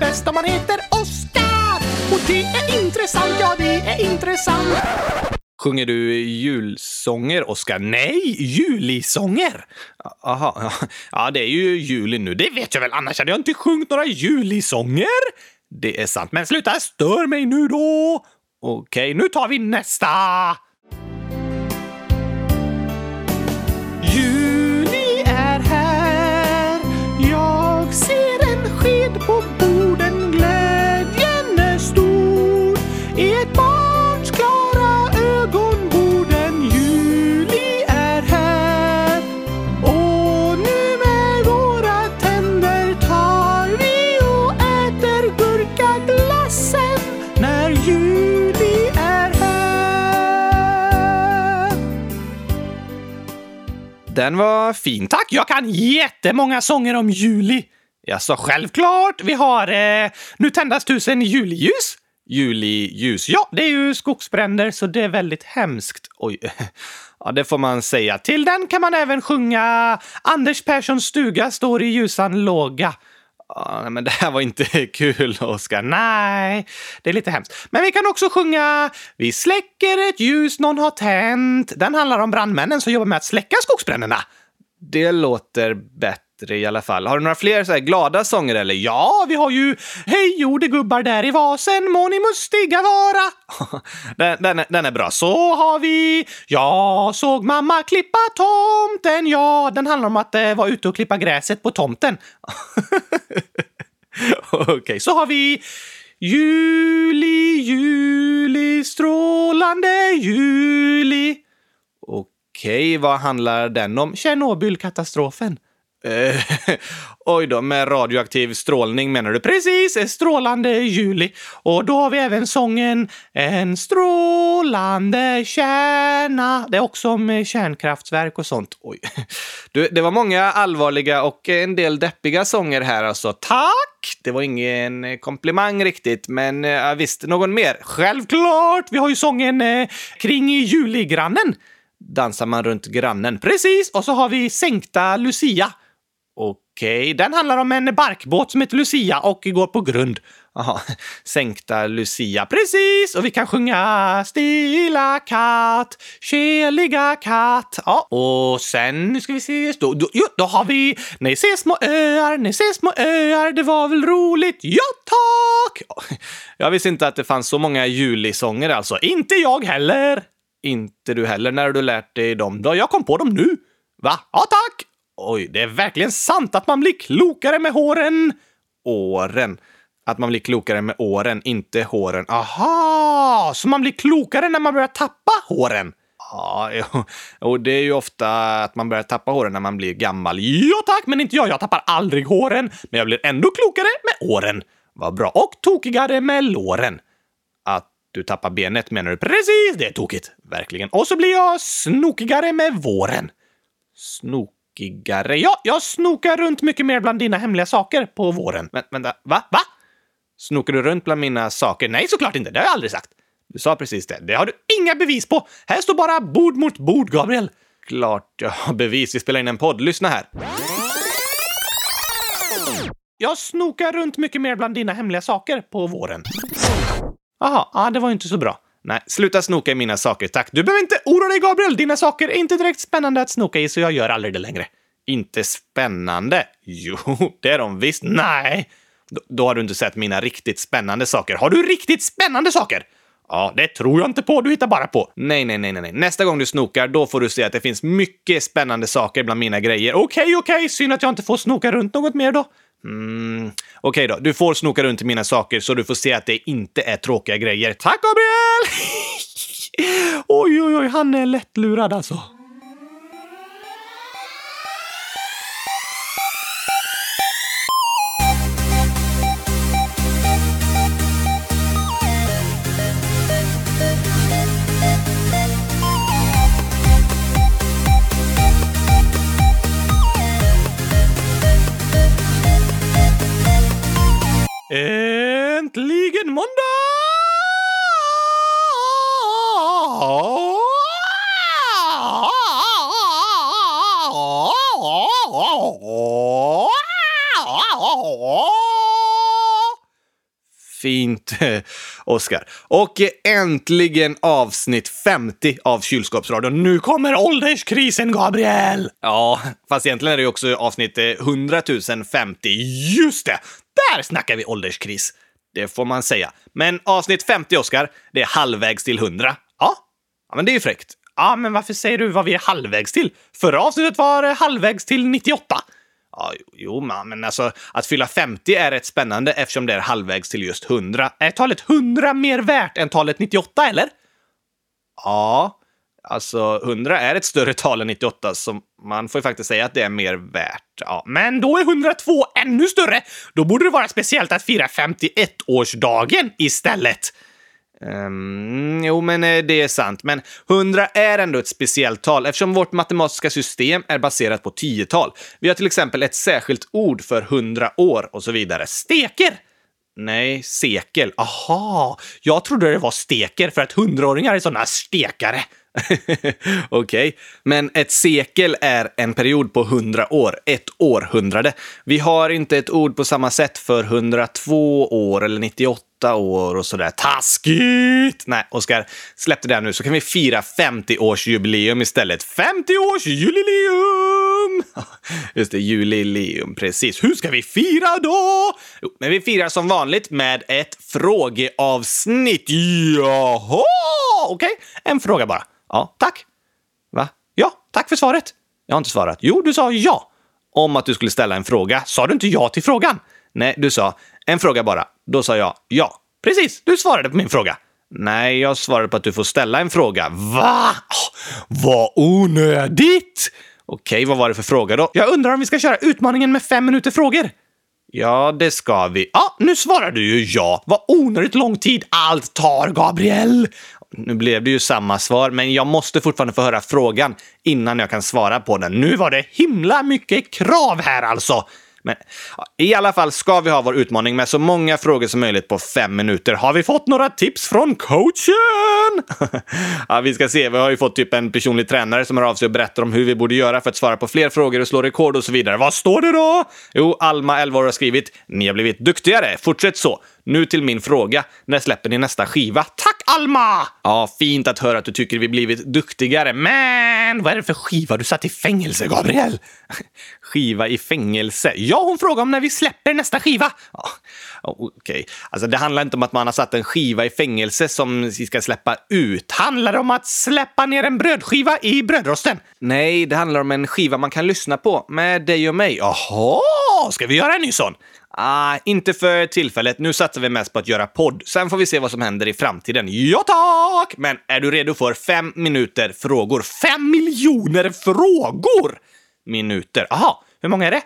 bäst om man heter Oskar. Och det är intressant, ja det är intressant. Sjunger du julsånger, Oskar? Nej, julisånger! Aha, ja. ja, det är ju juli nu. Det vet jag väl, annars hade jag inte sjungit några julisånger. Det är sant, men sluta stör mig nu då! Okej, nu tar vi nästa! Den var fin, tack! Jag kan jättemånga sånger om juli. Jag sa självklart. Vi har eh, Nu tändas tusen juliljus. Juliljus, ja, det är ju skogsbränder, så det är väldigt hemskt. Oj. Ja, det får man säga. Till den kan man även sjunga Anders Perssons stuga står i ljusan låga. Nej, men det här var inte kul, Oskar. Nej, det är lite hemskt. Men vi kan också sjunga Vi släcker ett ljus någon har tänt. Den handlar om brandmännen som jobbar med att släcka skogsbränderna. Det låter bättre i alla fall. Har du några fler så här glada sånger eller? Ja, vi har ju Hej jordegubbar där i vasen må ni mustiga vara. den, den, är, den är bra. Så har vi Jag såg mamma klippa tomten. Ja, den handlar om att eh, vara ute och klippa gräset på tomten. Okej, så har vi Juli, juli, strålande juli. Okej, vad handlar den om? Tjernobylkatastrofen. Eh, oj då, med radioaktiv strålning menar du? Precis, strålande juli. Och då har vi även sången En strålande kärna. Det är också om eh, kärnkraftverk och sånt. Oj. Du, det var många allvarliga och en del deppiga sånger här alltså. Tack! Det var ingen eh, komplimang riktigt, men eh, visst, någon mer? Självklart! Vi har ju sången eh, Kring juligrannen dansar man runt grannen. Precis! Och så har vi Sänkta Lucia. Okej, den handlar om en barkbåt som heter Lucia och går på grund. Aha. Sänkta Lucia. Precis! Och vi kan sjunga Stilla katt, keliga katt. Ja, och sen, nu ska vi se, då, då, jo, då har vi Ni ser små öar, ni ser små öar, det var väl roligt? Ja, tack! Jag visste inte att det fanns så många julisånger alltså. Inte jag heller! Inte du heller. När har du lärt dig dem då? Jag kom på dem nu. Va? Ja, tack! Oj, det är verkligen sant att man blir klokare med håren. Åren. Att man blir klokare med åren, inte håren. Aha! Så man blir klokare när man börjar tappa håren? Ja, jo. och det är ju ofta att man börjar tappa håren när man blir gammal. Ja tack, men inte jag. Jag tappar aldrig håren. Men jag blir ändå klokare med åren. Vad bra. Och tokigare med låren. Att du tappar benet menar du? Precis, det är tokigt. Verkligen. Och så blir jag snokigare med våren tråkigare. Ja, jag snokar runt mycket mer bland dina hemliga saker på våren. Men vänta, va? Va? Snokar du runt bland mina saker? Nej, såklart inte. Det har jag aldrig sagt. Du sa precis det. Det har du inga bevis på. Här står bara bord mot bord, Gabriel. Klart jag har bevis. Vi spelar in en podd. Lyssna här. Jag snokar runt mycket mer bland dina hemliga saker på våren. Jaha, ah, det var ju inte så bra. Nej, sluta snoka i mina saker, tack. Du behöver inte oroa dig, Gabriel. Dina saker är inte direkt spännande att snoka i, så jag gör aldrig det längre. Inte spännande? Jo, det är de visst. Nej! Då, då har du inte sett mina riktigt spännande saker. Har du riktigt spännande saker? Ja, det tror jag inte på. Du hittar bara på. Nej, nej, nej, nej. Nästa gång du snokar, då får du se att det finns mycket spännande saker bland mina grejer. Okej, okay, okej. Okay. Synd att jag inte får snoka runt något mer då. Mm. Okej okay då, du får snoka runt i mina saker så du får se att det inte är tråkiga grejer. Tack, Gabriel! oj, oj, oj, han är lättlurad alltså. måndag! Fint, eh, Oskar. Och eh, äntligen avsnitt 50 av Kylskåpsradion. Nu kommer ålderskrisen, Gabriel! Ja, fast egentligen är det ju också avsnitt eh, 100 050. Just det! Där snackar vi ålderskris. Det får man säga. Men avsnitt 50, Oskar, det är halvvägs till 100. Ja, ja men det är ju fräckt. Ja, men varför säger du vad vi är halvvägs till? Förra avsnittet var eh, halvvägs till 98. Ja, jo, men alltså att fylla 50 är rätt spännande eftersom det är halvvägs till just 100. Är talet 100 mer värt än talet 98, eller? Ja, alltså 100 är ett större tal än 98, så man får ju faktiskt säga att det är mer värt. Ja, men då är 102 ännu större! Då borde det vara speciellt att fira 51-årsdagen istället. Um, jo, men eh, det är sant. Men 100 är ändå ett speciellt tal eftersom vårt matematiska system är baserat på tiotal. Vi har till exempel ett särskilt ord för 100 år och så vidare. Steker! Nej, sekel. Aha, jag trodde det var steker för att hundraåringar är såna stekare. Okej, okay. men ett sekel är en period på 100 år, ett århundrade. Vi har inte ett ord på samma sätt för 102 år eller 98 år och sådär. Taskigt! Nej, Oskar, släpp det där nu så kan vi fira 50-årsjubileum istället. 50-årsjubileum! Just det, jubileum, precis. Hur ska vi fira då? Jo, men vi firar som vanligt med ett frågeavsnitt. Jaha! Okej, okay. en fråga bara. Ja, tack. Va? Ja, tack för svaret. Jag har inte svarat. Jo, du sa ja. Om att du skulle ställa en fråga. Sa du inte ja till frågan? Nej, du sa en fråga bara. Då sa jag ja. Precis, du svarade på min fråga. Nej, jag svarade på att du får ställa en fråga. Va? Vad onödigt! Okej, vad var det för fråga då? Jag undrar om vi ska köra utmaningen med fem minuter frågor? Ja, det ska vi. Ja, nu svarar du ju ja. Vad onödigt lång tid allt tar, Gabriel! Nu blev det ju samma svar, men jag måste fortfarande få höra frågan innan jag kan svara på den. Nu var det himla mycket krav här alltså! Men ja, i alla fall ska vi ha vår utmaning med så många frågor som möjligt på fem minuter. Har vi fått några tips från coachen? ja, vi ska se. Vi har ju fått typ en personlig tränare som hör av sig och berättar om hur vi borde göra för att svara på fler frågor och slå rekord och så vidare. Vad står det då? Jo, Alma, 11 år, har skrivit “Ni har blivit duktigare. Fortsätt så. Nu till min fråga. När släpper ni nästa skiva? Tack Alma! Ja, fint att höra att du tycker vi blivit duktigare, men vad är det för skiva du satt i fängelse, Gabriel? skiva i fängelse? Ja, hon frågade om när vi släpper nästa skiva. Ja, Okej, okay. alltså det handlar inte om att man har satt en skiva i fängelse som vi ska släppa ut. Handlar det om att släppa ner en brödskiva i brödrosten? Nej, det handlar om en skiva man kan lyssna på med dig och mig. Jaha, ska vi göra en ny sån? Ah, inte för tillfället. Nu satsar vi mest på att göra podd. Sen får vi se vad som händer i framtiden. Ja, tack! Men är du redo för fem minuter frågor? Fem miljoner frågor! Minuter. Aha, hur många är det?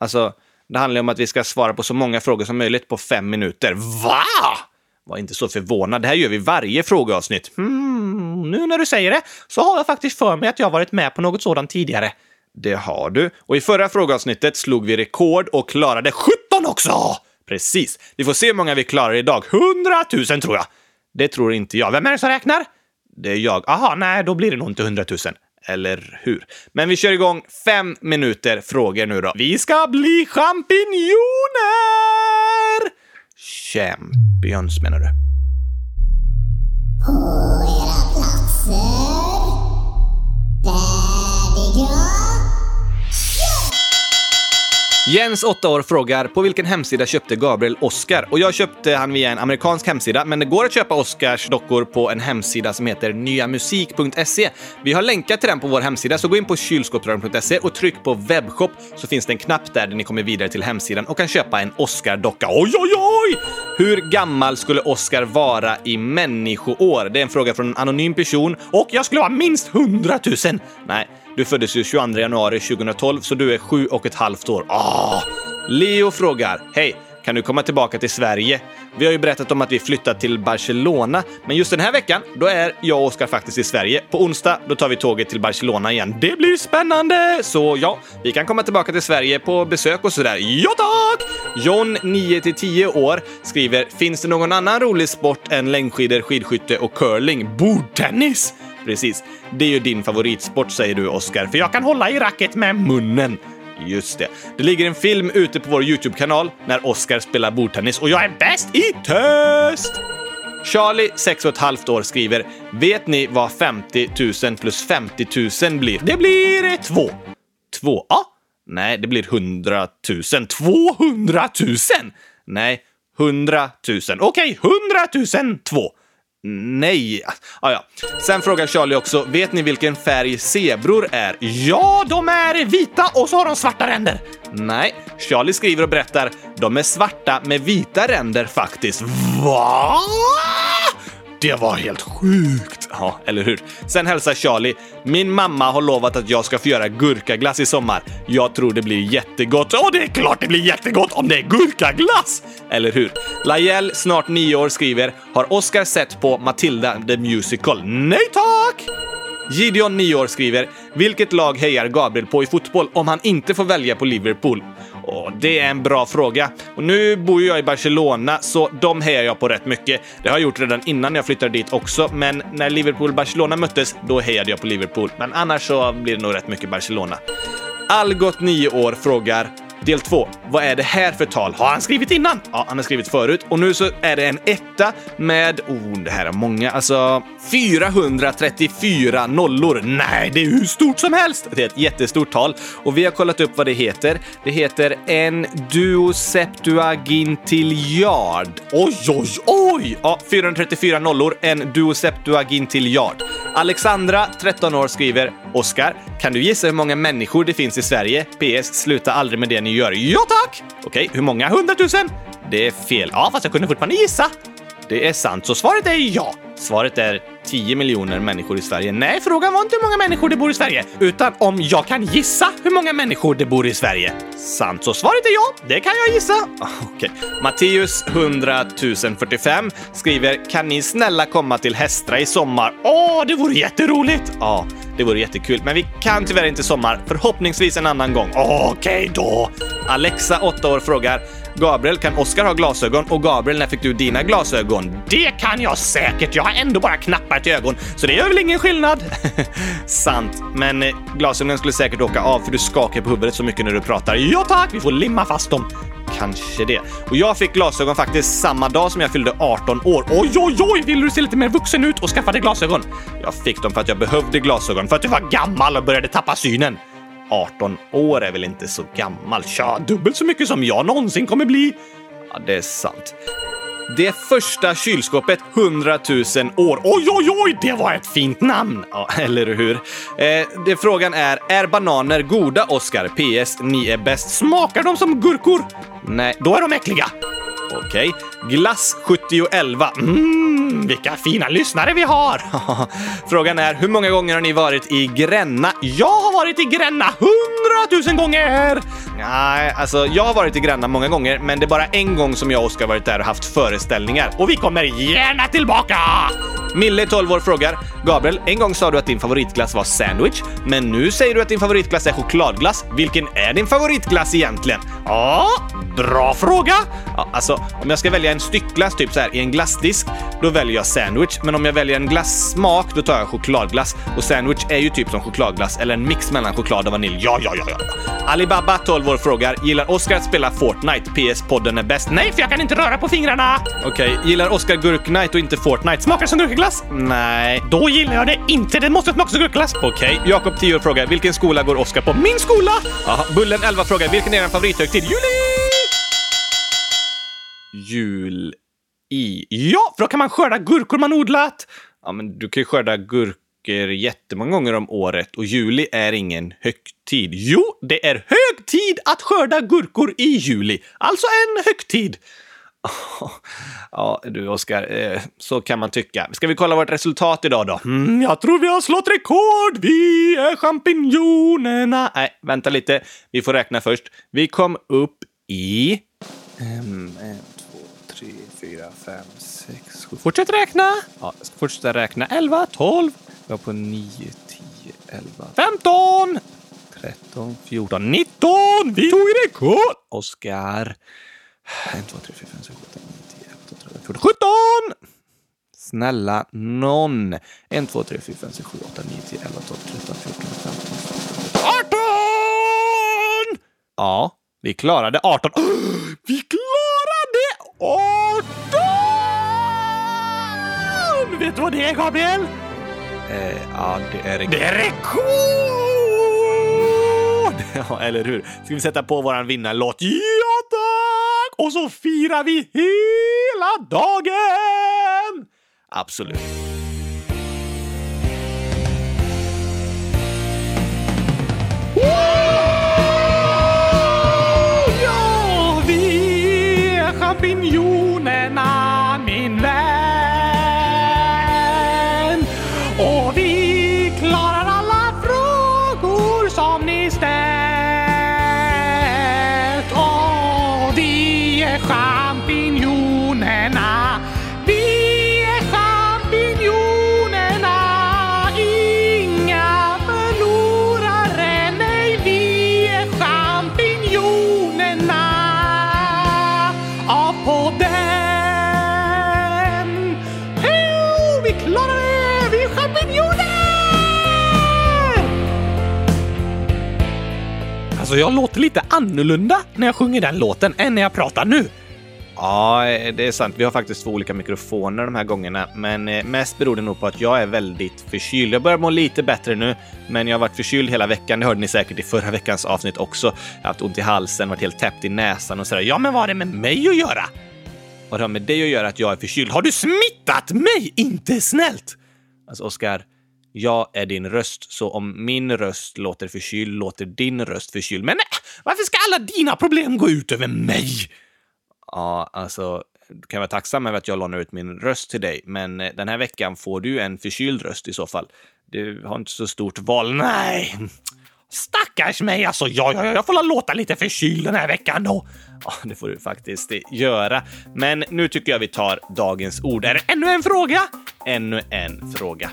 Alltså, det handlar om att vi ska svara på så många frågor som möjligt på fem minuter. Va? Var inte så förvånad. Det här gör vi varje frågeavsnitt. Hmm, nu när du säger det så har jag faktiskt för mig att jag varit med på något sådant tidigare. Det har du. Och i förra frågeavsnittet slog vi rekord och klarade 17 också! Precis. Vi får se hur många vi klarar idag. 100 000 tror jag. Det tror inte jag. Vem är det som räknar? Det är jag. Aha, nej, då blir det nog inte 100 000. Eller hur? Men vi kör igång fem minuter frågor nu då. Vi ska bli champinjoner! Champions menar du? Jens, 8 år, frågar på vilken hemsida köpte Gabriel Oscar? Och jag köpte han via en amerikansk hemsida, men det går att köpa Oscars dockor på en hemsida som heter nyamusik.se. Vi har länkat till den på vår hemsida, så gå in på kylskåpsradion.se och tryck på webbshop så finns det en knapp där, där ni kommer vidare till hemsidan och kan köpa en Oscar-docka. Oj, oj, oj! Hur gammal skulle Oscar vara i människoår? Det är en fråga från en anonym person och jag skulle vara minst 100 000. Nej, du föddes ju 22 januari 2012, så du är sju och ett halvt år. Ah! Leo frågar, hej, kan du komma tillbaka till Sverige? Vi har ju berättat om att vi flyttat till Barcelona, men just den här veckan, då är jag och Oskar faktiskt i Sverige. På onsdag, då tar vi tåget till Barcelona igen. Det blir spännande! Så ja, vi kan komma tillbaka till Sverige på besök och sådär. Ja tack! John, 9-10 år, skriver “Finns det någon annan rolig sport än längdskidor, skidskytte och curling? Bordtennis?” Precis. Det är ju din favoritsport, säger du, Oscar, för jag kan hålla i racket med munnen. Just det. Det ligger en film ute på vår YouTube-kanal när Oscar spelar bordtennis och jag är bäst i test! Charlie, 6 och ett halvt år, skriver “Vet ni vad 50 000 plus 50 000 blir?” Det blir eh, två. Två? Ja. Nej, det blir 100 000. 200 000? Nej, 100 000. Okej, okay, 100 000 två. Nej. Ah, ja. Sen frågar Charlie också, vet ni vilken färg zebror är? Ja, de är vita och så har de svarta ränder. Nej, Charlie skriver och berättar, de är svarta med vita ränder faktiskt. Va? Det var helt sjukt! Ja, eller hur? Sen hälsar Charlie. Min mamma har lovat att jag ska få göra gurkaglass i sommar. Jag tror det blir jättegott. Och det är klart det blir jättegott om det är gurkaglass! Eller hur? Lajell, snart nio år, skriver “Har Oscar sett på Matilda the Musical?” Nej tack! Gideon, 9 år, skriver “Vilket lag hejar Gabriel på i fotboll om han inte får välja på Liverpool?” Och det är en bra fråga. Och nu bor jag i Barcelona, så de hejar jag på rätt mycket. Det har jag gjort redan innan jag flyttade dit också, men när Liverpool och Barcelona möttes, då hejade jag på Liverpool. Men annars så blir det nog rätt mycket Barcelona. Algot, 9 år, frågar Del 2. Vad är det här för tal? Har han skrivit innan? Ja, han har skrivit förut. Och nu så är det en etta med... Oh, det här är många. Alltså, 434 nollor. Nej, det är hur stort som helst! Det är ett jättestort tal. Och vi har kollat upp vad det heter. Det heter en duoseptuagintiljard. Oj, oj, oj! Ja, 434 nollor. En duoseptuagintiljard. Alexandra, 13 år, skriver Oskar, kan du gissa hur många människor det finns i Sverige? PS. Sluta aldrig med det ni gör. Ja tack! Okej, hur många? 100 000? Det är fel. Ja, fast jag kunde fortfarande gissa. Det är sant, så svaret är ja. Svaret är 10 miljoner människor i Sverige. Nej, frågan var inte hur många människor det bor i Sverige, utan om jag kan gissa hur många människor det bor i Sverige. Sant, så svaret är ja. Det kan jag gissa. Ah, okej. Okay. Matteus 100 045 skriver “Kan ni snälla komma till Hästra i sommar?” Åh, det vore jätteroligt! Ja, det vore jättekul, men vi kan tyvärr inte i sommar. Förhoppningsvis en annan gång. Okej okay, då! Alexa, 8 år, frågar Gabriel, kan Oskar ha glasögon? Och Gabriel, när fick du dina glasögon? Det kan jag säkert! Jag har ändå bara knappar till ögon, så det gör väl ingen skillnad? Sant, men eh, glasögonen skulle säkert åka av för du skakar på huvudet så mycket när du pratar. Ja tack, vi får limma fast dem. Kanske det. Och jag fick glasögon faktiskt samma dag som jag fyllde 18 år. Oj, oj, oj! Vill du se lite mer vuxen ut och skaffade glasögon? Jag fick dem för att jag behövde glasögon, för att du var gammal och började tappa synen. 18 år är väl inte så gammal? Tja, dubbelt så mycket som jag någonsin kommer bli. Ja, det är sant. Det första kylskåpet 100 000 år. Oj, oj, oj! Det var ett fint namn! Ja, eller hur? Eh, det frågan är, är bananer goda, Oscar? PS. Ni är bäst. Smakar de som gurkor? Nej, då är de äckliga. Okej. Okay. Glass 7011. Mm, vilka fina lyssnare vi har! Frågan är, hur många gånger har ni varit i Gränna? Jag har varit i Gränna hundratusen gånger! Nej, alltså jag har varit i Gränna många gånger, men det är bara en gång som jag och Oskar varit där och haft föreställningar. Och vi kommer gärna tillbaka! Mille, 12 år, frågar Gabriel, en gång sa du att din favoritglass var sandwich, men nu säger du att din favoritglass är chokladglass. Vilken är din favoritglass egentligen? Ja, bra fråga! Ja, alltså, om jag ska välja en styckglass typ så här i en glassdisk, då väljer jag sandwich. Men om jag väljer en glassmak, då tar jag chokladglass. Och sandwich är ju typ som chokladglass, eller en mix mellan choklad och vanilj. Ja, ja, ja, ja. Alibaba, 12 år, frågar Gillar Oscar att spela Fortnite? PS-podden är bäst. Nej, för jag kan inte röra på fingrarna! Okej, okay. gillar Oscar gurknight och inte Fortnite? Smakar som gurkaglass? Nej. Då gillar jag det inte. Det måste smaka som gurkaglass. Okej, okay. Jakob, 10 år, frågar Vilken skola går Oscar på? Min skola! Aha. Bullen, 11, frågar Vilken är din favorithögtid? Juli! Jul i. Ja, för då kan man skörda gurkor man odlat. Ja, men du kan ju skörda gurkor jättemånga gånger om året och juli är ingen högtid. Jo, det är hög tid att skörda gurkor i juli. Alltså en högtid. Ja, du Oskar, eh, så kan man tycka. Ska vi kolla vårt resultat idag då? Mm, jag tror vi har slått rekord! Vi är champinjonerna! Nej, vänta lite. Vi får räkna först. Vi kom upp i... Um, en, två, tre, fyra, fem, sex, sju. Fortsätt räkna! Ja, jag ska fortsätta räkna. 11, 12. Var på 9, 10, 11, 15, 13, 14, 19! Vi tog rekord! Oskar. 1, 2, 3, 4, 5, 6, 7, 8, 9, 10, 11, 12, 13, 14, 17! Snälla nån. 1, 2, 3, 4, 5, 6, 7, 8, 9, 10, 11, 12, 13, 14, 15, 16, 18! Ja, vi klarade 18. Vi klarade 18! Vet du vad det är, Gabriel? Eh, ja, det är rekord. Det är rekord! Ja, eller hur? Ska vi sätta på våran vinnarlåt? Ja, tack! Och så firar vi hela dagen! Absolut. Alltså, jag låter lite annorlunda när jag sjunger den låten än när jag pratar nu. Ja, det är sant. Vi har faktiskt två olika mikrofoner de här gångerna, men eh, mest beror det nog på att jag är väldigt förkyld. Jag börjar må lite bättre nu, men jag har varit förkyld hela veckan. Det hörde ni säkert i förra veckans avsnitt också. Jag har haft ont i halsen, varit helt täppt i näsan och sådär. Ja, men vad har det med mig att göra? Vad har det med dig att göra att jag är förkyld? Har du smittat mig? Inte snällt! Alltså, Oskar, jag är din röst, så om min röst låter förkyld låter din röst förkyld. Men nej, varför ska alla dina problem gå ut över mig? Ja, alltså, du kan vara tacksam över att jag lånar ut min röst till dig, men eh, den här veckan får du en förkyld röst i så fall. Du har inte så stort val. Nej! Stackars mig alltså! Ja, ja, ja, jag får låta lite förkyld den här veckan då. Ja, det får du faktiskt göra. Men nu tycker jag vi tar dagens ord. Är det ännu en fråga? Ännu en fråga.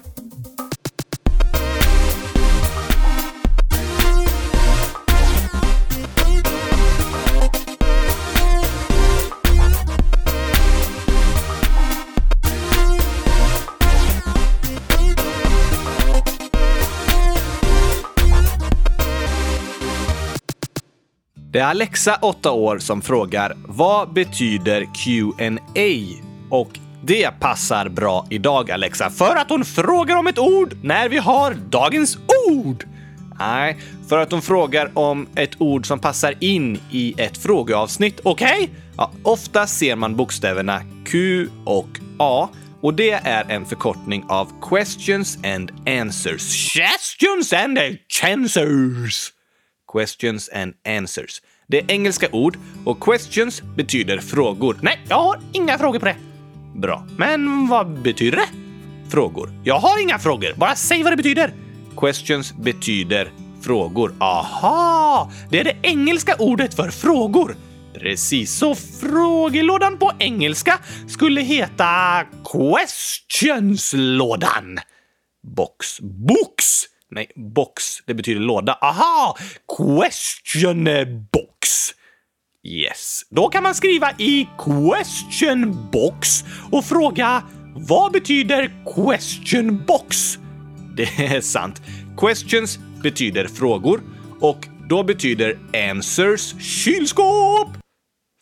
Är Alexa, 8 år, som frågar vad betyder Q&A? Och det passar bra idag, Alexa, för att hon frågar om ett ord när vi har dagens ord. Nej, för att hon frågar om ett ord som passar in i ett frågeavsnitt. Okej? Okay? Ja, ofta ser man bokstäverna Q och A och det är en förkortning av questions and answers. Questions and answers! Questions and answers. Det är engelska ord och questions betyder frågor. Nej, jag har inga frågor på det. Bra. Men vad betyder det? Frågor. Jag har inga frågor. Bara säg vad det betyder. Questions betyder frågor. Aha! Det är det engelska ordet för frågor. Precis, så frågelådan på engelska skulle heta questionslådan. Box. Box! Nej, box. Det betyder låda. Aha! Question box. Yes. Då kan man skriva i question box och fråga vad betyder question box? Det är sant. Questions betyder frågor och då betyder answers kylskåp.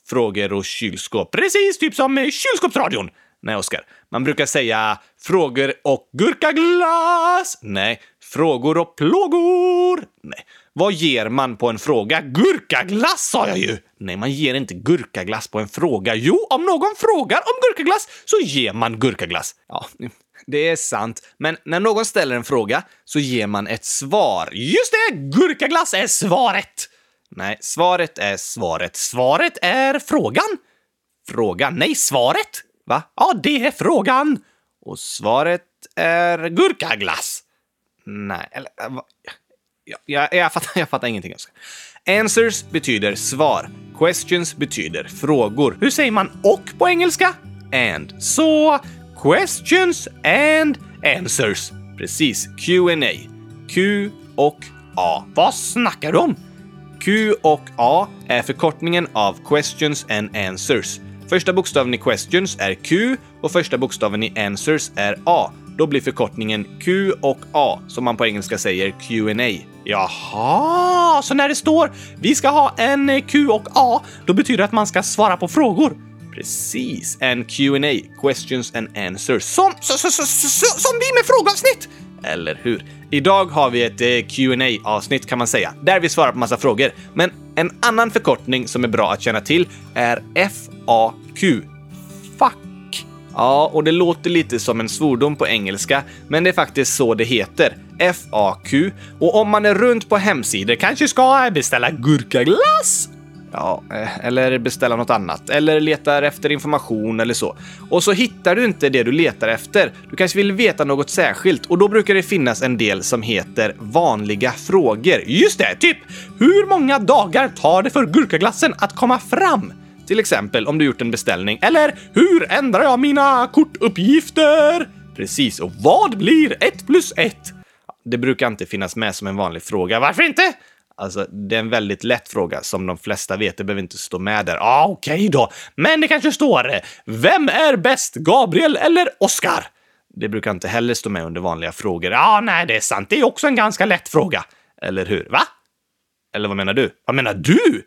Frågor och kylskåp. Precis, typ som eh, kylskåpsradion. Nej, Oskar. Man brukar säga frågor och gurkaglass. Nej, frågor och plågor. Nej. Vad ger man på en fråga? Gurkaglass sa jag ju! Nej, man ger inte gurkaglass på en fråga. Jo, om någon frågar om gurkaglass så ger man gurkaglass. Ja, det är sant. Men när någon ställer en fråga så ger man ett svar. Just det! Gurkaglass är svaret! Nej, svaret är svaret. Svaret är frågan. Frågan? Nej, svaret. Va? Ja, det är frågan. Och svaret är gurkaglass. Nej, eller... Eh, va? Jag, jag, jag, fattar, jag fattar ingenting. Answers betyder svar. Questions betyder frågor. Hur säger man och på engelska? And. Så questions and answers. Precis. Q&A. Q och A. Vad snackar du om? Q och A är förkortningen av questions and answers. Första bokstaven i questions är Q och första bokstaven i answers är A då blir förkortningen Q och A, som man på engelska säger Q&A. Jaha, så när det står “Vi ska ha en Q och A”, då betyder det att man ska svara på frågor? Precis, en Q&A, questions and answers, som, så, så, så, som vi med frågeavsnitt! Eller hur? Idag har vi ett eh, qa avsnitt kan man säga, där vi svarar på massa frågor. Men en annan förkortning som är bra att känna till är FAQ. Ja, och det låter lite som en svordom på engelska, men det är faktiskt så det heter. FAQ. Och om man är runt på hemsidor kanske ska beställa gurkaglass Ja, eh, eller beställa något annat. Eller letar efter information eller så. Och så hittar du inte det du letar efter. Du kanske vill veta något särskilt och då brukar det finnas en del som heter vanliga frågor. Just det, typ hur många dagar tar det för gurkaglassen att komma fram? Till exempel om du gjort en beställning. Eller hur ändrar jag mina kortuppgifter? Precis, och vad blir 1 plus 1? Det brukar inte finnas med som en vanlig fråga. Varför inte? Alltså, det är en väldigt lätt fråga som de flesta vet. Det behöver inte stå med där. ah, okej okay då. Men det kanske står “Vem är bäst, Gabriel eller Oscar?” Det brukar inte heller stå med under vanliga frågor. Ja, ah, nej, det är sant. Det är också en ganska lätt fråga. Eller hur? Va? Eller vad menar du? Vad menar du?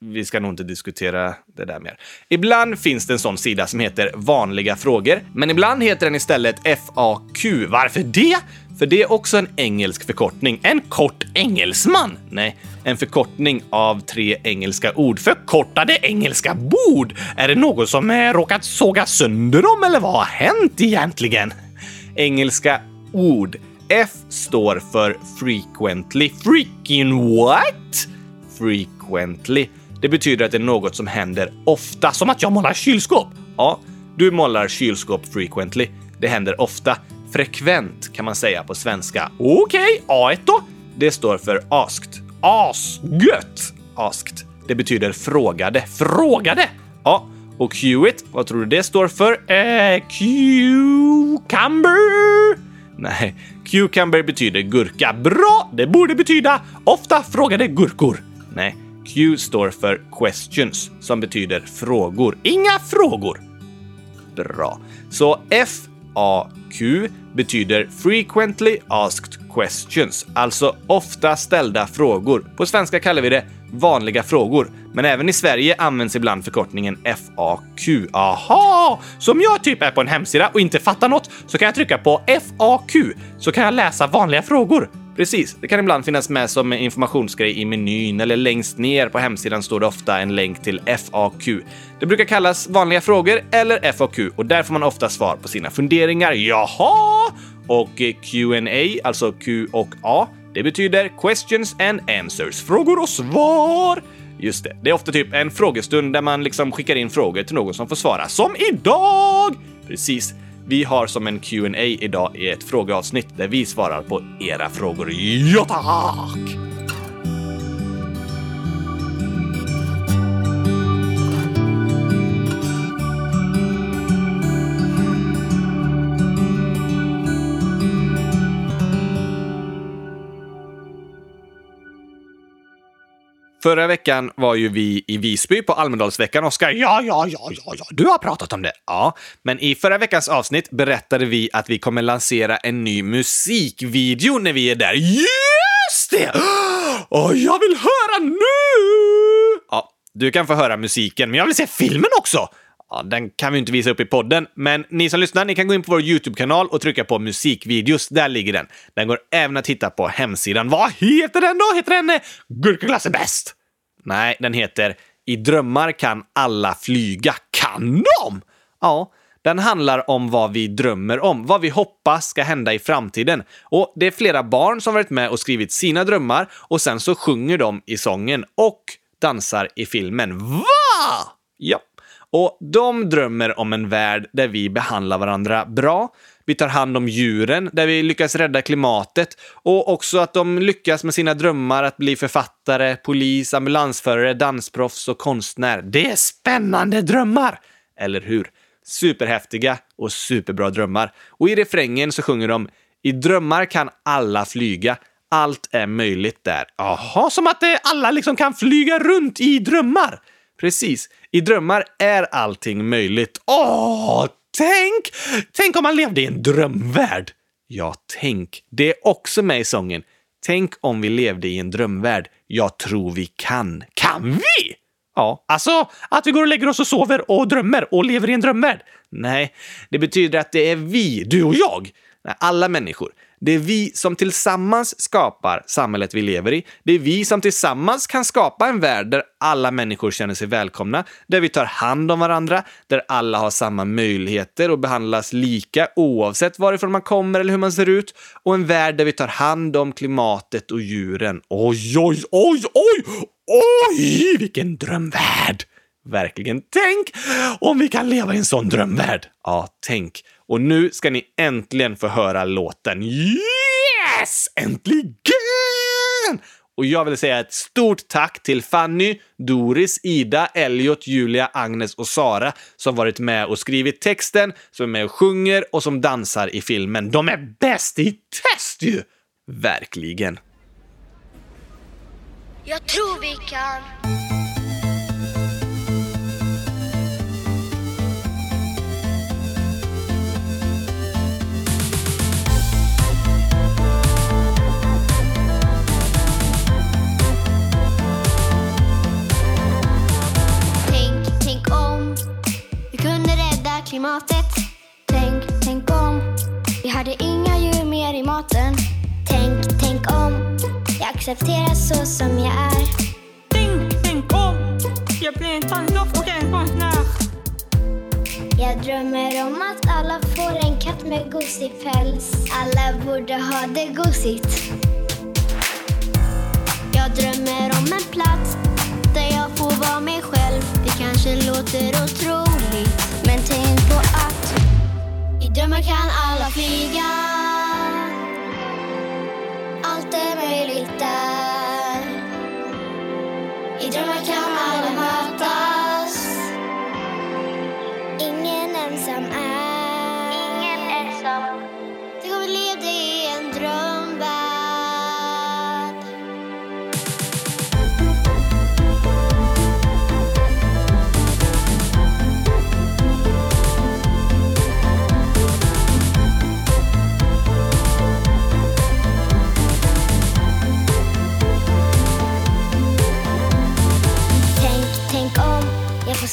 Vi ska nog inte diskutera det där mer. Ibland finns det en sån sida som heter vanliga frågor, men ibland heter den istället FAQ. Varför det? För det är också en engelsk förkortning. En kort engelsman? Nej, en förkortning av tre engelska ord. Förkortade engelska bord? Är det någon som är råkat såga sönder dem eller vad har hänt egentligen? Engelska ord. F står för frequently. Freaking what? Frequently. Det betyder att det är något som händer ofta, som att jag målar kylskåp. Ja, du målar kylskåp frequently. Det händer ofta. Frekvent kan man säga på svenska. Okej, okay, A1 då? Det står för asked. Asgött! Asked. Det betyder frågade. Frågade! Ja, och Qit, vad tror du det står för? Eh, cucumber? Nej, cucumber betyder gurka. Bra! Det borde betyda ofta frågade gurkor. Nej, Q står för questions, som betyder frågor. Inga frågor. Bra. Så F FAQ betyder Frequently Asked Questions, alltså ofta ställda frågor. På svenska kallar vi det vanliga frågor, men även i Sverige används ibland förkortningen FAQ. Aha! Så om jag typ är på en hemsida och inte fattar något så kan jag trycka på FAQ så kan jag läsa vanliga frågor. Precis, det kan ibland finnas med som informationsgrej i menyn eller längst ner på hemsidan står det ofta en länk till FAQ. Det brukar kallas vanliga frågor eller FAQ och där får man ofta svar på sina funderingar. Jaha! Och eh, Q&A, alltså Q och A, det betyder questions and answers, frågor och svar. Just det, det är ofta typ en frågestund där man liksom skickar in frågor till någon som får svara. Som idag! Precis. Vi har som en Q&A idag i ett frågeavsnitt där vi svarar på era frågor. Ja, tack! Förra veckan var ju vi i Visby på Almedalsveckan, Oskar. Ja, ja, ja, ja, ja, du har pratat om det. Ja, men i förra veckans avsnitt berättade vi att vi kommer lansera en ny musikvideo när vi är där. Just det! Och jag vill höra nu! Ja, du kan få höra musiken, men jag vill se filmen också! Ja, den kan vi inte visa upp i podden, men ni som lyssnar, ni kan gå in på vår YouTube-kanal och trycka på musikvideos. Där ligger den. Den går även att hitta på hemsidan. Vad heter den då? Heter den eh, Gurkaglass är bäst? Nej, den heter I drömmar kan alla flyga. Kan de? Ja, den handlar om vad vi drömmer om, vad vi hoppas ska hända i framtiden. Och det är flera barn som varit med och skrivit sina drömmar och sen så sjunger de i sången och dansar i filmen. Va? Ja. Och de drömmer om en värld där vi behandlar varandra bra, vi tar hand om djuren, där vi lyckas rädda klimatet och också att de lyckas med sina drömmar att bli författare, polis, ambulansförare, dansproffs och konstnär. Det är spännande drömmar! Eller hur? Superhäftiga och superbra drömmar. Och i refrängen så sjunger de “I drömmar kan alla flyga, allt är möjligt där”. Jaha, som att alla liksom kan flyga runt i drömmar! Precis. I drömmar är allting möjligt. Åh, tänk! Tänk om man levde i en drömvärld. Ja, tänk. Det är också med i sången. Tänk om vi levde i en drömvärld. Jag tror vi kan. Kan vi? Ja, alltså att vi går och lägger oss och sover och drömmer och lever i en drömvärld. Nej, det betyder att det är vi, du och jag, alla människor. Det är vi som tillsammans skapar samhället vi lever i. Det är vi som tillsammans kan skapa en värld där alla människor känner sig välkomna, där vi tar hand om varandra, där alla har samma möjligheter och behandlas lika oavsett varifrån man kommer eller hur man ser ut. Och en värld där vi tar hand om klimatet och djuren. Oj, oj, oj, oj! Oj, vilken drömvärld! Verkligen. Tänk om vi kan leva i en sån drömvärld! Ja, tänk. Och nu ska ni äntligen få höra låten. Yes! Äntligen! Och jag vill säga ett stort tack till Fanny, Doris, Ida, Elliot, Julia, Agnes och Sara som varit med och skrivit texten, som är med och sjunger och som dansar i filmen. De är bäst i test ju! Verkligen. Jag tror vi kan. Klimatet. Tänk, tänk om vi hade inga djur mer i maten. Tänk, tänk om jag accepteras så som jag är. Tänk, tänk om jag blir en tandlopp och en konstnär. Jag drömmer om att alla får en katt med gosig päls. Alla borde ha det gosigt. Jag drömmer om en plats där jag får vara mig själv. Det kanske låter otroligt, drömmar kan alla flyga.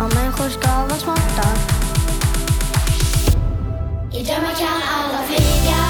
Och människor ska vara smarta. I drömmar kan alla flyga.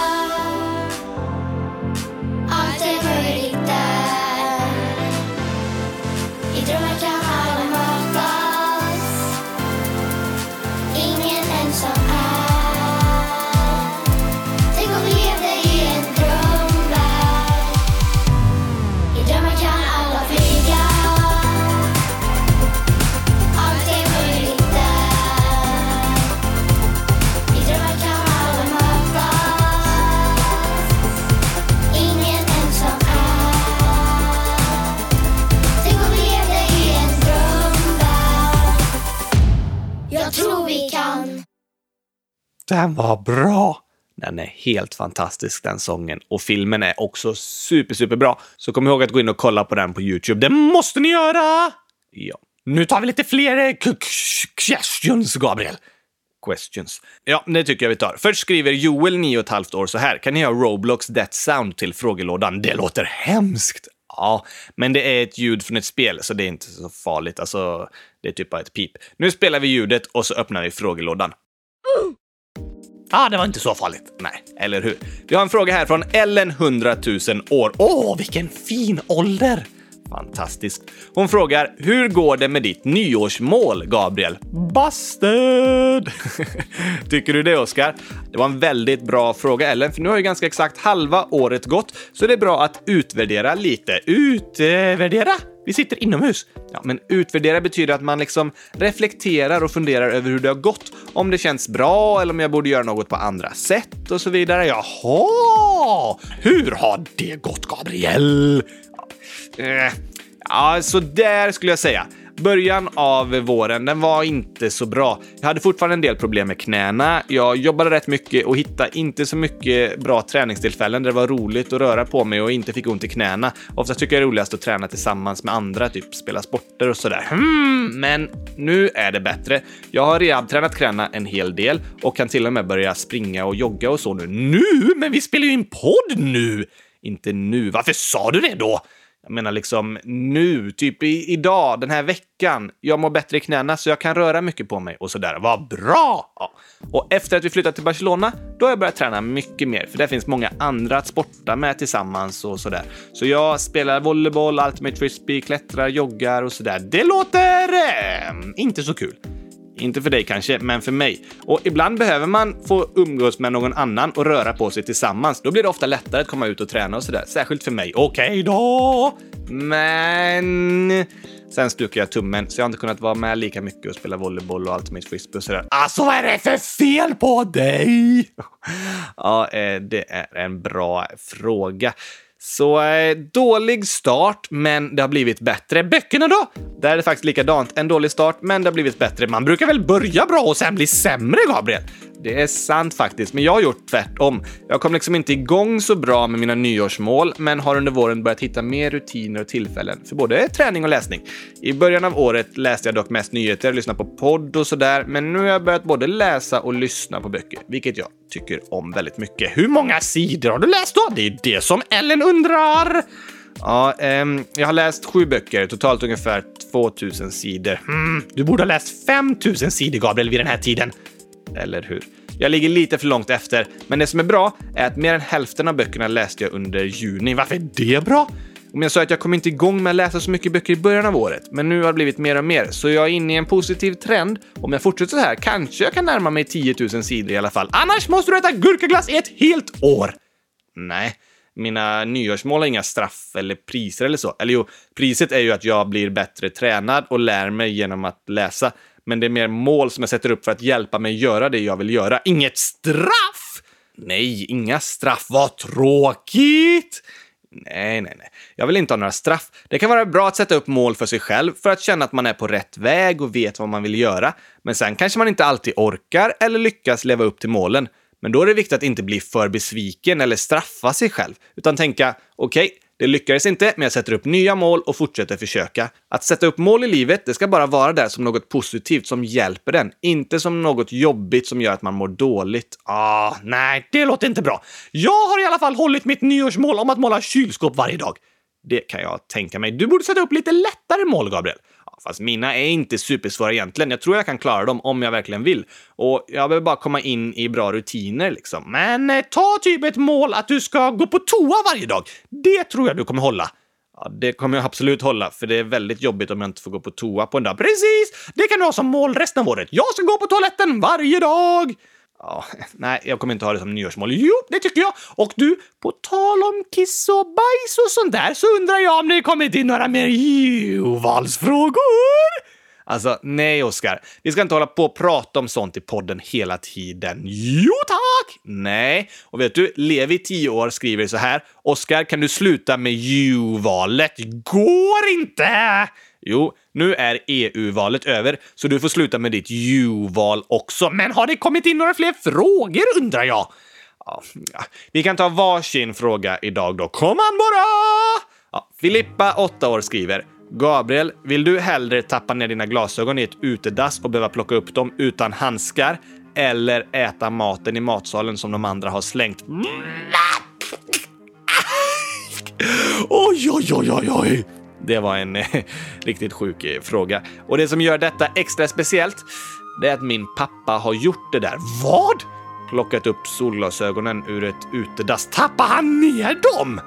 Den var bra! Den är helt fantastisk den sången och filmen är också super, super bra. Så kom ihåg att gå in och kolla på den på Youtube. Det måste ni göra! Ja. Nu tar vi lite fler eh, questions, Gabriel. Questions. Ja, det tycker jag vi tar. Först skriver Joel, 9,5 år, så här. Kan ni ha Roblox Death Sound till frågelådan? Det låter hemskt! Ja, men det är ett ljud från ett spel, så det är inte så farligt. Alltså, det är typ bara ett pip. Nu spelar vi ljudet och så öppnar vi frågelådan. Ah, det var inte så farligt. Nej, eller hur? Vi har en fråga här från Ellen 100 000 år. Åh, vilken fin ålder! Fantastiskt. Hon frågar, hur går det med ditt nyårsmål, Gabriel? Busted! Tycker du det, Oskar? Det var en väldigt bra fråga, Ellen, för nu har ju ganska exakt halva året gått, så det är bra att utvärdera lite. Utvärdera? Vi sitter inomhus. Ja, men utvärdera betyder att man liksom reflekterar och funderar över hur det har gått. Om det känns bra eller om jag borde göra något på andra sätt och så vidare. Jaha! Hur har det gått, Gabriel? Ja, eh, ja så där skulle jag säga. Början av våren, den var inte så bra. Jag hade fortfarande en del problem med knäna. Jag jobbade rätt mycket och hittade inte så mycket bra träningstillfällen där det var roligt att röra på mig och inte fick ont i knäna. Ofta tycker jag det är roligast att träna tillsammans med andra, typ spela sporter och sådär. Hmm, men nu är det bättre. Jag har rehabtränat knäna en hel del och kan till och med börja springa och jogga och så nu. Nu? Men vi spelar ju in podd nu! Inte nu. Varför sa du det då? Jag menar liksom nu, typ i, idag, den här veckan. Jag mår bättre i knäna så jag kan röra mycket på mig och sådär. Vad bra! Ja. Och efter att vi flyttat till Barcelona, då har jag börjat träna mycket mer, för där finns många andra att sporta med tillsammans och sådär. Så jag spelar volleyboll, ultimate frisbee, klättrar, joggar och sådär. Det låter eh, inte så kul. Inte för dig kanske, men för mig. Och ibland behöver man få umgås med någon annan och röra på sig tillsammans. Då blir det ofta lättare att komma ut och träna och sådär. Särskilt för mig. Okej okay då! Men... Sen stukade jag tummen, så jag har inte kunnat vara med lika mycket och spela volleyboll och allt mitt frisbee och sådär. Alltså vad är det för fel på dig? ja, eh, det är en bra fråga. Så eh, dålig start, men det har blivit bättre. Böckerna då? Där är det faktiskt likadant. En dålig start, men det har blivit bättre. Man brukar väl börja bra och sen bli sämre, Gabriel? Det är sant faktiskt, men jag har gjort tvärtom. Jag kom liksom inte igång så bra med mina nyårsmål, men har under våren börjat hitta mer rutiner och tillfällen för både träning och läsning. I början av året läste jag dock mest nyheter, lyssnade på podd och sådär, men nu har jag börjat både läsa och lyssna på böcker, vilket jag tycker om väldigt mycket. Hur många sidor har du läst då? Det är det som Ellen undrar! Ja, ehm, jag har läst sju böcker, totalt ungefär 2000 sidor. Mm, du borde ha läst 5000 sidor, Gabriel, vid den här tiden. Eller hur? Jag ligger lite för långt efter, men det som är bra är att mer än hälften av böckerna läste jag under juni. Varför är det bra? Om jag sa att jag kom inte igång med att läsa så mycket böcker i början av året, men nu har det blivit mer och mer, så jag är inne i en positiv trend. Om jag fortsätter så här kanske jag kan närma mig 10 000 sidor i alla fall. Annars måste du äta gurkaglass i ett helt år! Nej, mina nyårsmål har inga straff eller priser eller så. Eller jo, priset är ju att jag blir bättre tränad och lär mig genom att läsa. Men det är mer mål som jag sätter upp för att hjälpa mig göra det jag vill göra. Inget straff! Nej, inga straff. Vad tråkigt! Nej, nej, nej. Jag vill inte ha några straff. Det kan vara bra att sätta upp mål för sig själv för att känna att man är på rätt väg och vet vad man vill göra. Men sen kanske man inte alltid orkar eller lyckas leva upp till målen. Men då är det viktigt att inte bli för besviken eller straffa sig själv, utan tänka okej, okay, det lyckades inte, men jag sätter upp nya mål och fortsätter försöka. Att sätta upp mål i livet, det ska bara vara där som något positivt som hjälper den, inte som något jobbigt som gör att man mår dåligt. Ah, nej, det låter inte bra. Jag har i alla fall hållit mitt nyårsmål om att måla kylskåp varje dag. Det kan jag tänka mig. Du borde sätta upp lite lättare mål, Gabriel. Fast mina är inte supersvåra egentligen. Jag tror jag kan klara dem om jag verkligen vill. Och jag behöver bara komma in i bra rutiner liksom. Men eh, ta typ ett mål att du ska gå på toa varje dag. Det tror jag du kommer hålla. Ja, det kommer jag absolut hålla, för det är väldigt jobbigt om jag inte får gå på toa på en dag. Precis! Det kan du ha som mål resten av året. Jag ska gå på toaletten varje dag! Ja, nej, jag kommer inte ha det som nyårsmål. Jo, det tycker jag. Och du, på tal om kiss och bajs och sånt där så undrar jag om det kommit in några mer Jovalsfrågor? Alltså, nej, Oskar. Vi ska inte hålla på och prata om sånt i podden hela tiden. Jo, tack! Nej. Och vet du, Levi, 10 år, skriver så här. Oskar, kan du sluta med ju-valet? Går inte! Jo, nu är EU-valet över, så du får sluta med ditt U-val också. Men har det kommit in några fler frågor undrar jag? Ja, ja. Vi kan ta varsin fråga idag då. Kom an bara! Ja, Filippa, 8 år, skriver Gabriel, vill du hellre tappa ner dina glasögon i ett utedass och behöva plocka upp dem utan handskar eller äta maten i matsalen som de andra har slängt? Mm. Oj, oj, oj, oj, oj! Det var en eh, riktigt sjuk eh, fråga. Och det som gör detta extra speciellt, det är att min pappa har gjort det där. Vad? Plockat upp solglasögonen ur ett utedass. Tappar han ner dem?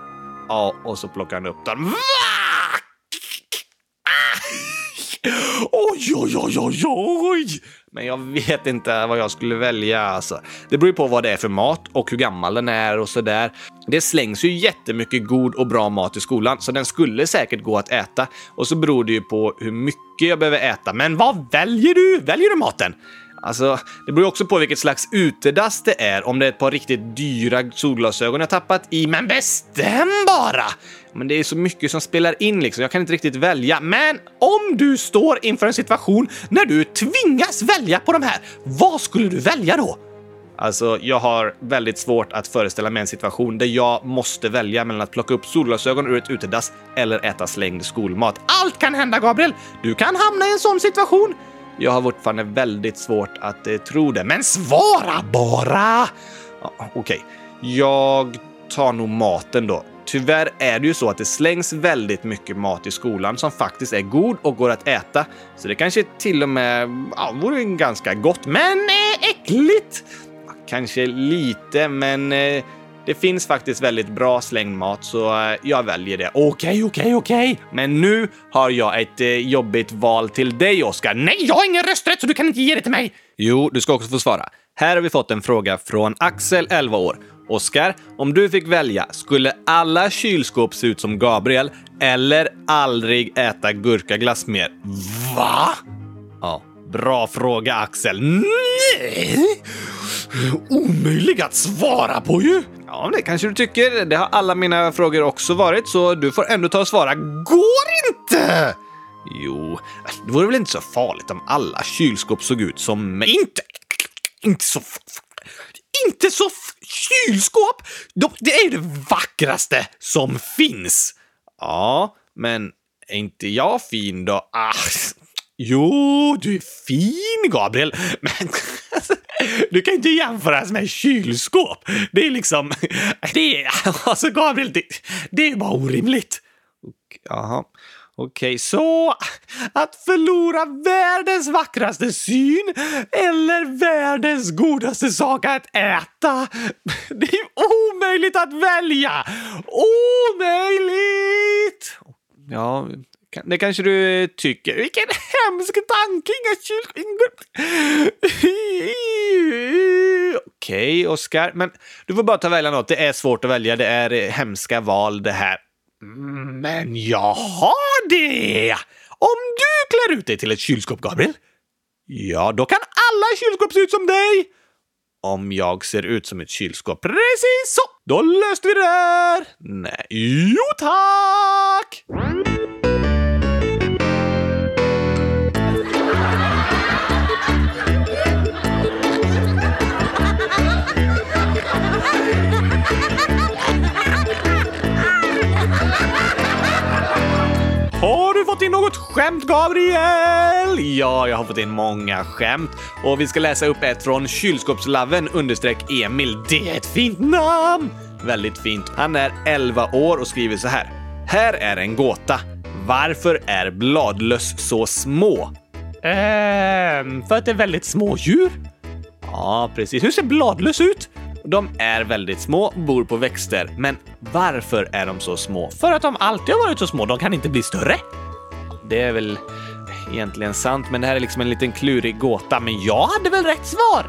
Ja, och så plockar han upp dem. Va? Oj, oj, oj, oj, oj! Men jag vet inte vad jag skulle välja. Alltså. Det beror ju på vad det är för mat och hur gammal den är och sådär. Det slängs ju jättemycket god och bra mat i skolan, så den skulle säkert gå att äta. Och så beror det ju på hur mycket jag behöver äta. Men vad väljer du? Väljer du maten? Alltså, det beror också på vilket slags utedass det är. Om det är ett par riktigt dyra solglasögon jag tappat i. Men bestäm bara! Men det är så mycket som spelar in liksom. Jag kan inte riktigt välja. Men om du står inför en situation när du tvingas välja på de här, vad skulle du välja då? Alltså, jag har väldigt svårt att föreställa mig en situation där jag måste välja mellan att plocka upp solglasögon ur ett utedass eller äta slängd skolmat. Allt kan hända, Gabriel! Du kan hamna i en sån situation. Jag har fortfarande väldigt svårt att eh, tro det. Men svara bara! Ja, Okej, okay. jag tar nog maten då. Tyvärr är det ju så att det slängs väldigt mycket mat i skolan som faktiskt är god och går att äta. Så det kanske till och med ja, vore ganska gott, men eh, äckligt! Kanske lite, men eh, det finns faktiskt väldigt bra slängmat, så eh, jag väljer det. Okej, okej, okej. Men nu har jag ett eh, jobbigt val till dig, Oskar. Nej, jag har ingen rösträtt, så du kan inte ge det till mig! Jo, du ska också få svara. Här har vi fått en fråga från Axel, 11 år. Oskar, om du fick välja, skulle alla kylskåp se ut som Gabriel eller aldrig äta gurkaglass mer? Va? Ja, bra fråga Axel. Nej! Omöjlig att svara på ju! Ja, det kanske du tycker. Det har alla mina frågor också varit, så du får ändå ta och svara. Går inte! Jo, det vore väl inte så farligt om alla kylskåp såg ut som mig. Inte... Inte så... Inte så... Kylskåp! De, det är ju det vackraste som finns! Ja, men är inte jag fin då? Ah, jo, du är fin, Gabriel, men du kan inte jämföras med kylskåp. Det är liksom... Det är... Alltså, Gabriel, det, det är bara orimligt. Jaha. Okej, okay, så att förlora världens vackraste syn eller världens godaste sak att äta. Det är omöjligt att välja! Omöjligt! Ja, det kanske du tycker. Vilken hemsk tanke! Inga Okej, okay, Oskar. Men du får bara ta välja något. Det är svårt att välja. Det är eh, hemska val det här. Men jag har det! Om du klär ut dig till ett kylskåp, Gabriel, ja, då kan alla kylskåp se ut som dig. Om jag ser ut som ett kylskåp, precis så! Då löste vi det här! Nej, jo tack! Skämt, Gabriel? Ja, jag har fått in många skämt. Och vi ska läsa upp ett från kylskåpslaven understreck Emil. Det är ett fint namn! Väldigt fint. Han är 11 år och skriver så här. Här är en gåta. Varför är bladlöss så små? Ehm, för att det är väldigt små djur. Ja, precis. Hur ser bladlöss ut? De är väldigt små, bor på växter. Men varför är de så små? För att de alltid har varit så små. De kan inte bli större. Det är väl egentligen sant, men det här är liksom en liten klurig gåta. Men jag hade väl rätt svar?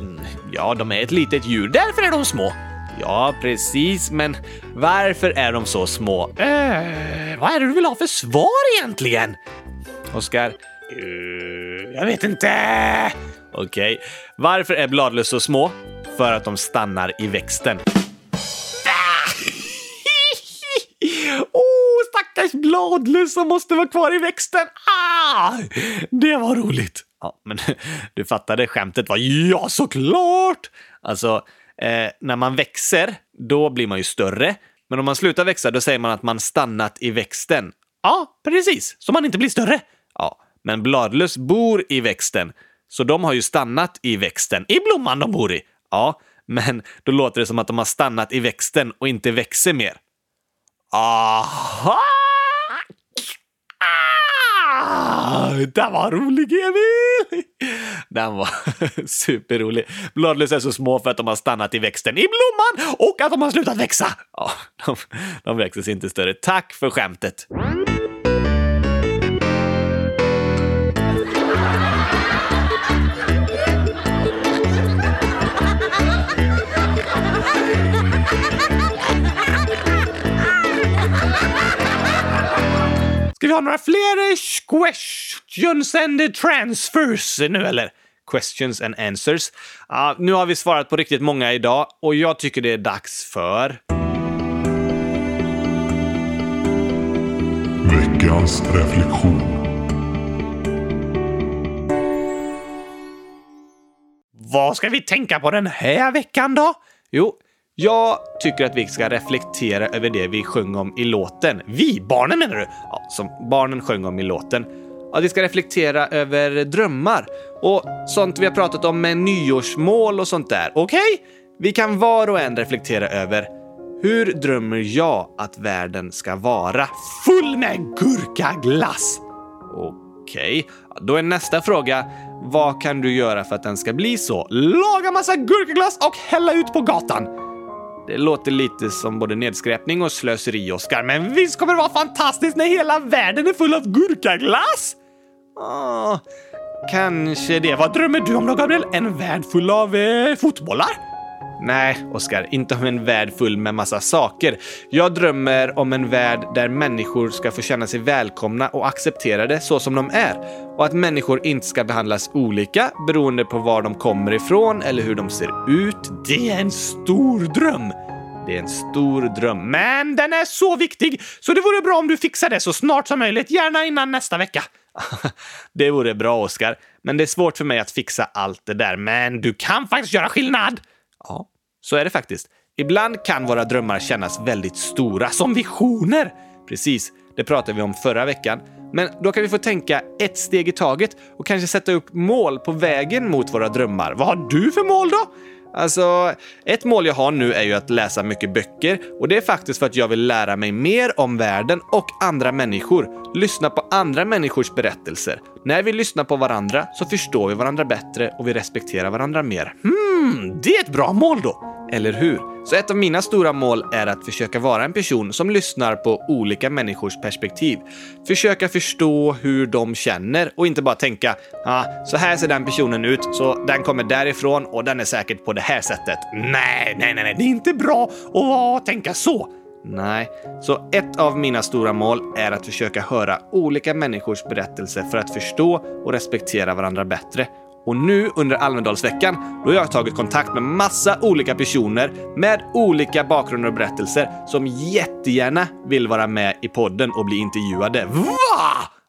Mm, ja, de är ett litet djur. Därför är de små. Ja, precis, men varför är de så små? Äh, vad är det du vill ha för svar egentligen? Oskar? Uh, jag vet inte. Okej. Okay. Varför är bladlöss så små? För att de stannar i växten. Stackars bladlöss som måste vara kvar i växten. Ah! Det var roligt. Ja, men du fattade skämtet var ja, såklart! Alltså, eh, när man växer, då blir man ju större. Men om man slutar växa, då säger man att man stannat i växten. Ja, precis. Så man inte blir större. Ja, men bladlöss bor i växten. Så de har ju stannat i växten, i blomman de bor i. Ja, men då låter det som att de har stannat i växten och inte växer mer. Aha! Ah, den var rolig, Emil! Den var superrolig. Bladlöss är så små för att de har stannat i växten i blomman och att de har slutat växa. Ja, de, de växer sig inte större. Tack för skämtet. Ska vi ha några fler questions and transfers nu eller? Questions and answers. Ja, nu har vi svarat på riktigt många idag och jag tycker det är dags för... Veckans reflektion. Vad ska vi tänka på den här veckan då? Jo, jag tycker att vi ska reflektera över det vi sjöng om i låten. Vi? Barnen menar du? Ja, som barnen sjöng om i låten. Ja, vi ska reflektera över drömmar och sånt vi har pratat om med nyårsmål och sånt där. Okej? Okay? Vi kan var och en reflektera över hur drömmer jag att världen ska vara? Full med gurkaglass! Okej, okay. då är nästa fråga vad kan du göra för att den ska bli så? Laga massa gurkaglass och hälla ut på gatan! Det låter lite som både nedskräpning och slöseri, Oskar, men visst kommer det vara fantastiskt när hela världen är full av gurkaglass? Ah, kanske det. Vad drömmer du om då, Gabriel? En värld full av eh, fotbollar? Nej, Oskar, inte om en värld full med massa saker. Jag drömmer om en värld där människor ska få känna sig välkomna och accepterade så som de är. Och att människor inte ska behandlas olika beroende på var de kommer ifrån eller hur de ser ut. Det är en stor dröm! Det är en stor dröm, men den är så viktig så det vore bra om du fixar det så snart som möjligt, gärna innan nästa vecka. det vore bra, Oskar, men det är svårt för mig att fixa allt det där. Men du kan faktiskt göra skillnad! Ja, så är det faktiskt. Ibland kan våra drömmar kännas väldigt stora, som visioner. Precis, det pratade vi om förra veckan. Men då kan vi få tänka ett steg i taget och kanske sätta upp mål på vägen mot våra drömmar. Vad har du för mål då? Alltså, ett mål jag har nu är ju att läsa mycket böcker och det är faktiskt för att jag vill lära mig mer om världen och andra människor. Lyssna på andra människors berättelser. När vi lyssnar på varandra så förstår vi varandra bättre och vi respekterar varandra mer. Hmm, det är ett bra mål då! Eller hur? Så ett av mina stora mål är att försöka vara en person som lyssnar på olika människors perspektiv. Försöka förstå hur de känner och inte bara tänka ah, så här ser den personen ut, så den kommer därifrån och den är säkert på det här sättet. Nej, nej, nej, nej, det är inte bra att tänka så. Nej, så ett av mina stora mål är att försöka höra olika människors berättelser för att förstå och respektera varandra bättre. Och nu under Almedalsveckan, då har jag tagit kontakt med massa olika personer med olika bakgrunder och berättelser som jättegärna vill vara med i podden och bli intervjuade. Va?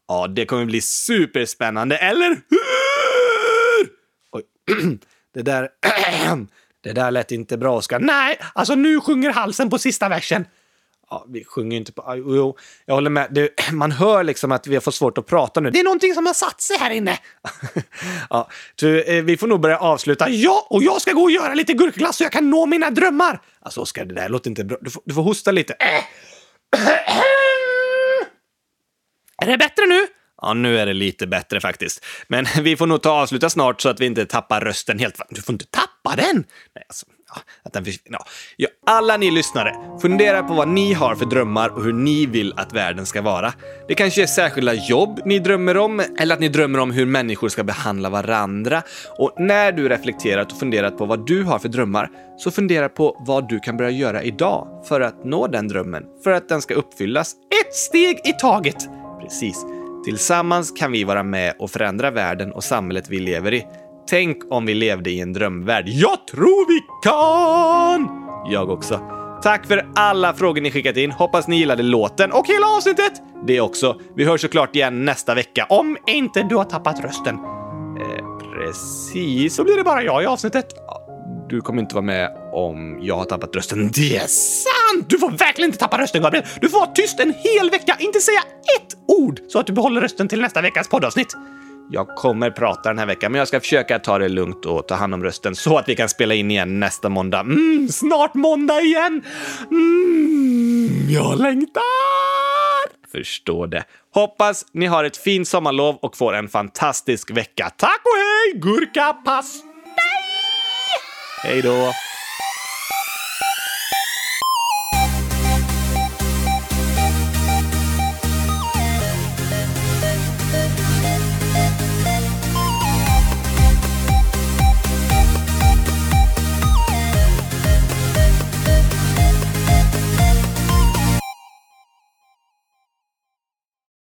Ja, det kommer bli superspännande, eller hur? Oj, det där... det där lät inte bra, Oskar. Nej, alltså nu sjunger halsen på sista versen. Ja, vi sjunger inte på... Jo, jag håller med. Det, man hör liksom att vi har fått svårt att prata nu. Det är någonting som har satt sig här inne. ja, så, eh, vi får nog börja avsluta. Ja, och jag ska gå och göra lite gurkglass så jag kan nå mina drömmar. Alltså, Oskar, det där låter inte bra. Du får, du får hosta lite. är det bättre nu? Ja, nu är det lite bättre faktiskt. Men vi får nog ta avsluta snart så att vi inte tappar rösten helt. Du får inte tappa den! Nej, alltså, att den försvinner. Ja. ja. Alla ni lyssnare, fundera på vad ni har för drömmar och hur ni vill att världen ska vara. Det kanske är särskilda jobb ni drömmer om, eller att ni drömmer om hur människor ska behandla varandra. Och när du reflekterat och funderat på vad du har för drömmar, så fundera på vad du kan börja göra idag för att nå den drömmen, för att den ska uppfyllas ett steg i taget. Precis. Tillsammans kan vi vara med och förändra världen och samhället vi lever i. Tänk om vi levde i en drömvärld. Jag tror vi kan! Jag också. Tack för alla frågor ni skickat in. Hoppas ni gillade låten och hela avsnittet. Det också. Vi hörs såklart igen nästa vecka, om inte du har tappat rösten. Eh, precis, så blir det bara jag i avsnittet. Du kommer inte vara med om jag har tappat rösten. Det är sant! Du får verkligen inte tappa rösten, Gabriel. Du får vara tyst en hel vecka, inte säga ett ord, så att du behåller rösten till nästa veckas poddavsnitt. Jag kommer prata den här veckan, men jag ska försöka ta det lugnt och ta hand om rösten så att vi kan spela in igen nästa måndag. Mm, snart måndag igen! Mm, jag längtar! Förstår det. Hoppas ni har ett fint sommarlov och får en fantastisk vecka. Tack och hej, gurkapastej! Hej då!